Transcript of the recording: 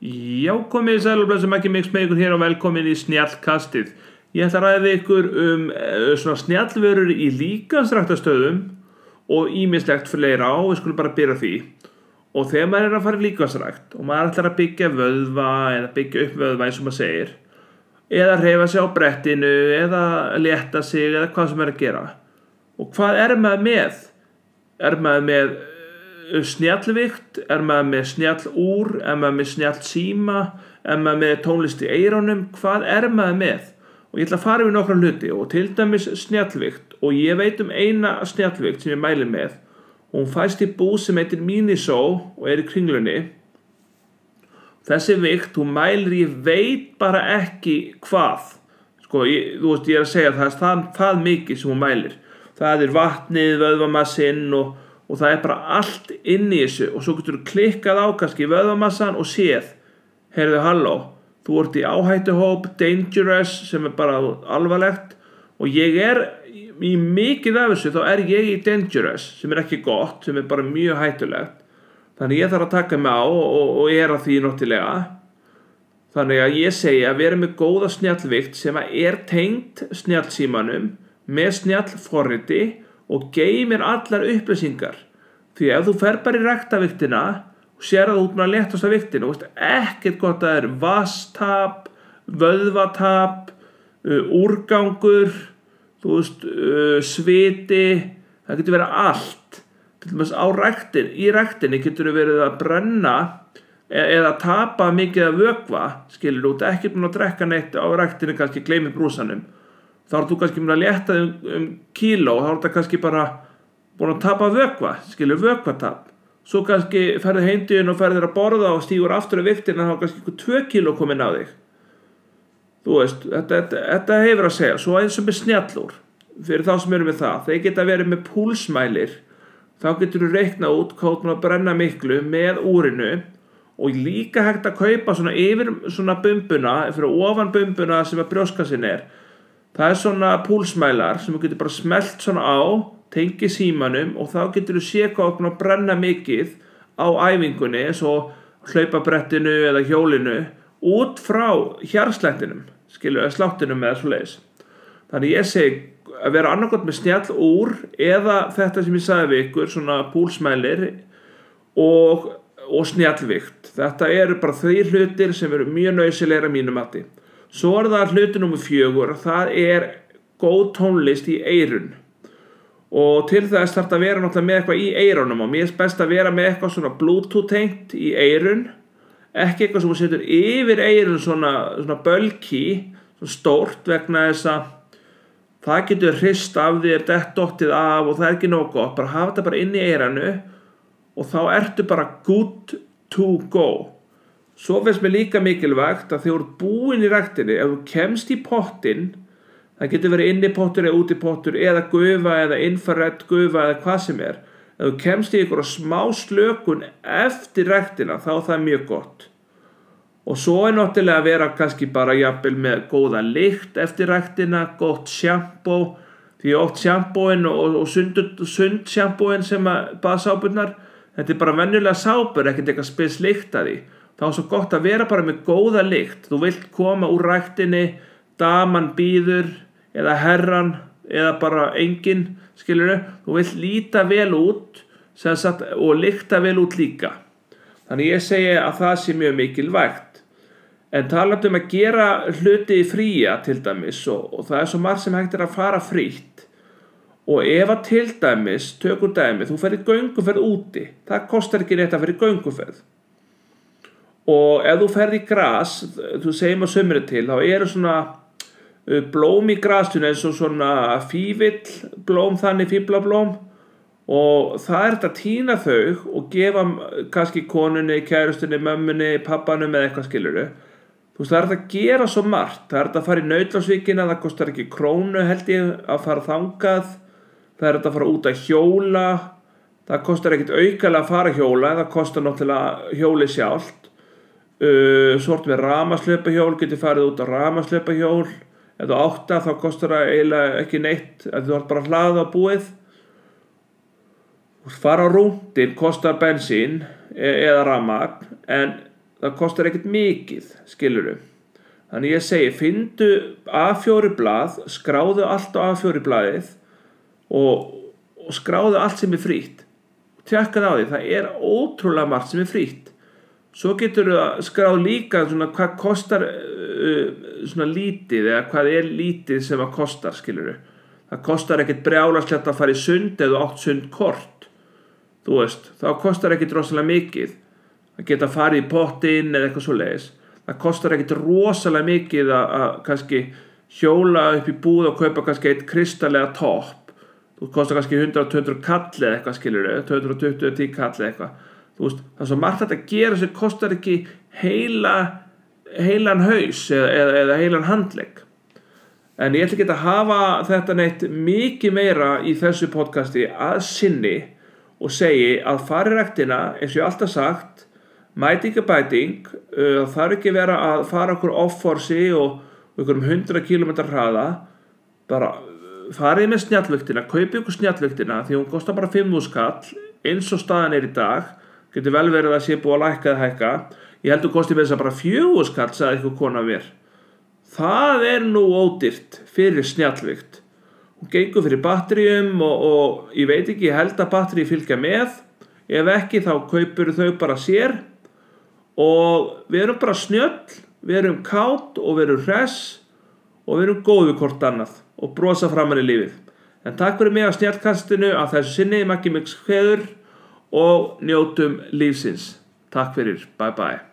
Já, komið í sælublæsum ekki mix með ykkur hér og velkomin í snjallkastið. Ég ætla að ræða ykkur um uh, svona snjallvörur í líkansræktastöðum og ímislegt fleira á, við skulum bara byrja því. Og þegar maður er að fara í líkansrækt og maður ætlar að byggja vöðva eða byggja upp vöðva eins og maður segir, eða reyfa sig á brettinu eða leta sig eða hvað sem er að gera. Og hvað er maður með? Er maður með snjallvikt, er maður með snjallúr, er maður með snjallsíma, er maður með tónlist í eirónum, hvað er maður með? Og ég ætla að fara við nokkra hluti og til dæmis snjallvikt og ég veit um eina snjallvikt sem ég mæli með og hún fæst í búð sem heitir Miniso og er í kringlunni. Þessi vikt, hún mælir, ég veit bara ekki hvað. Sko, ég, þú veist, ég er að segja það, það það mikið sem hún mælir. Það er vatnið, vöðvamassinn og og það er bara allt inn í þessu og svo getur þú klikkað á kannski vöðvamassan og séð heyrðu halló, þú ert í áhættuhóp dangerous sem er bara alvarlegt og ég er í mikið af þessu þá er ég í dangerous sem er ekki gott, sem er bara mjög hættulegt. Þannig ég þarf að taka mig á og, og, og er að því nottilega þannig að ég segja að vera með góða snjallvikt sem er tengt snjallsímanum með snjallforriti og geymir allar upplýsingar. Því ef þú fer bara í rektaviktina og sér að út með að letast af viktinu veist, ekkert gott að það er vastap vöðvatap uh, úrgangur þú veist uh, sviti það getur verið allt. Til dæmis á rektin í rektinni getur verið að brenna e eða tapa mikið af vögva skilur út, ekki búin að drekka neitt á rektinni kannski gleymi brúsanum þá er þú kannski með að leta um, um kíló þá er þetta kannski bara búin að tapa vökva, skilur vökvatap. Svo kannski ferður heimdýðin og ferður að borða og stýgur aftur af viktin en þá er kannski ykkur 2 kíló komin á þig. Þú veist, þetta, þetta, þetta hefur að segja svo eins og með snjallur fyrir þá sem eru með það, þeir geta verið með púlsmælir þá getur þú reikna út hvað þú brenna miklu með úrinu og líka hægt að kaupa svona yfir svona bumbuna fyrir ofan bumbuna sem að brjóska sinn er það er svona púlsmælar sem þú getur bara smelt svona á tengi símanum og þá getur þú sé hvað að brenna mikið á æfingunni eins og hlaupabrettinu eða hjólinu út frá hjarslættinum skilju, eða sláttinum eða svo leiðis þannig ég segi að vera annarkot með snjall úr eða þetta sem ég sagði við ykkur svona púlsmælir og, og snjallvikt. Þetta eru bara því hlutir sem eru mjög nöysilegra mínum mati Svo er það hluti nummið fjögur, það er góð tónlist í eirun og til þess þarf það að vera náttúrulega með eitthvað í eirunum og mér er best að vera með eitthvað svona bluetooth tengt í eirun, ekki eitthvað sem þú setur yfir eirun svona, svona bölki, svona stórt vegna þess að það getur hrist af þér, dettottið af og það er ekki nóg gott, bara hafa þetta bara inn í eiranu og þá ertu bara good to go. Svo finnst mér líka mikilvægt að þegar þú ert búinn í ræktinni, ef þú kemst í pottin, það getur verið inni pottur eða úti pottur eða gufa eða infrared gufa eða hvað sem er, ef þú kemst í einhverja smá slökun eftir ræktina þá er það mjög gott. Og svo er náttúrulega að vera kannski bara jafnvel með góða lykt eftir ræktina, gott sjampó, því oft sjampóin og, og sund sjampóin sem að baða sáburnar, þetta er bara venjulega sábur, ekkert eitthvað spils lykt að því þá er svo gott að vera bara með góða lykt. Þú vilt koma úr ræktinni daman býður eða herran eða bara engin skilur þú vilt líta vel út sagt, og lykta vel út líka. Þannig ég segi að það sé mjög mikilvægt. En talandum að gera hluti fría til dæmis og, og það er svo marg sem hægt er að fara frítt. Og ef að til dæmis tökur dæmi, þú ferir gönguferð úti. Það kostar ekki neitt að ferir gönguferð og ef þú ferð í gras þú segjum að sömurinn til þá eru svona uh, blóm í grastunni eins og svona fívill blóm þannig fíblablóm og það er þetta að týna þau og gefa kannski konunni, kærustunni, mömmunni, pappanum eða eitthvað skiluru þú veist það er þetta að gera svo margt. Það er þetta að fara í nautlarsvíkina það kostar ekki krónu held ég að fara þangað. Það er þetta að fara út að hjóla. Það kostar ekkit aukala að fara hjóla það kostar náttúrulega hjóli sjálft Uh, svort með ramaslöpahjól getur farið út á ramaslöpahjól. Ef þú átta þá kostar það eiginlega ekki neitt. Ef þú ætti bara að hlaða á búið fara á rúndin kostar bensín e eða ramagn en það kostar ekkert mikið skiluru þannig ég segi, fyndu A4 blað, skráðu allt á A4 blaðið og, og skráðu allt sem er frýtt tjekka það á því, það er ótrúlega margt sem er frýtt svo getur þú að skrá líka svona hvað kostar uh, svona lítið eða hvað er lítið sem að kostar skiluru það kostar ekkert brjálaslegt að fara í sund eða átt sund kort. Þú veist, þá kostar ekkert rosalega mikið að geta farið í pottin eða eitthvað svo leiðis það kostar ekkert rosalega mikið að, að kannski hjóla upp í búð og kaupa kannski eitt kristallega topp. Þú kostar kannski 100-200 kall eða eitthvað skilur 220-10 kall eða eitthvað veist, það er svo margt að gera sem kostar ekki heila heilan haus eða, eða, eða heilan handlegg. En ég ætla ekki að hafa þetta neitt mikið meira í þessu podcasti að sinni og segi að fari ræktina eins og ég alltaf sagt mætingabæting uh, það þarf ekki vera að fara okkur off-forsi og okkur um 100 km hraða. Bara uh, farið með snjallvöktina, kaupið okkur snjallvöktina því hún kostar bara 5 skall eins og staðan er í dag getur vel verið að sé búið að lækka eða hækka. Ég heldur kostið með þess að bara 4 skall sagði eitthvað kona mér. Það er nú ódýrt fyrir snjallvökt hún gengur fyrir batteríum og, og ég veit ekki, ég held að batterí fylgja með. Ef ekki þá kaupur þau bara sér. Og við erum bara snjöll við erum kátt og við erum hress og við erum góð við hvort annað og brosa framann í lífið. En takk fyrir mig á snjallkastinu að þessu sinni makki mix hveður og njótum lífsins. Takk fyrir, bye bye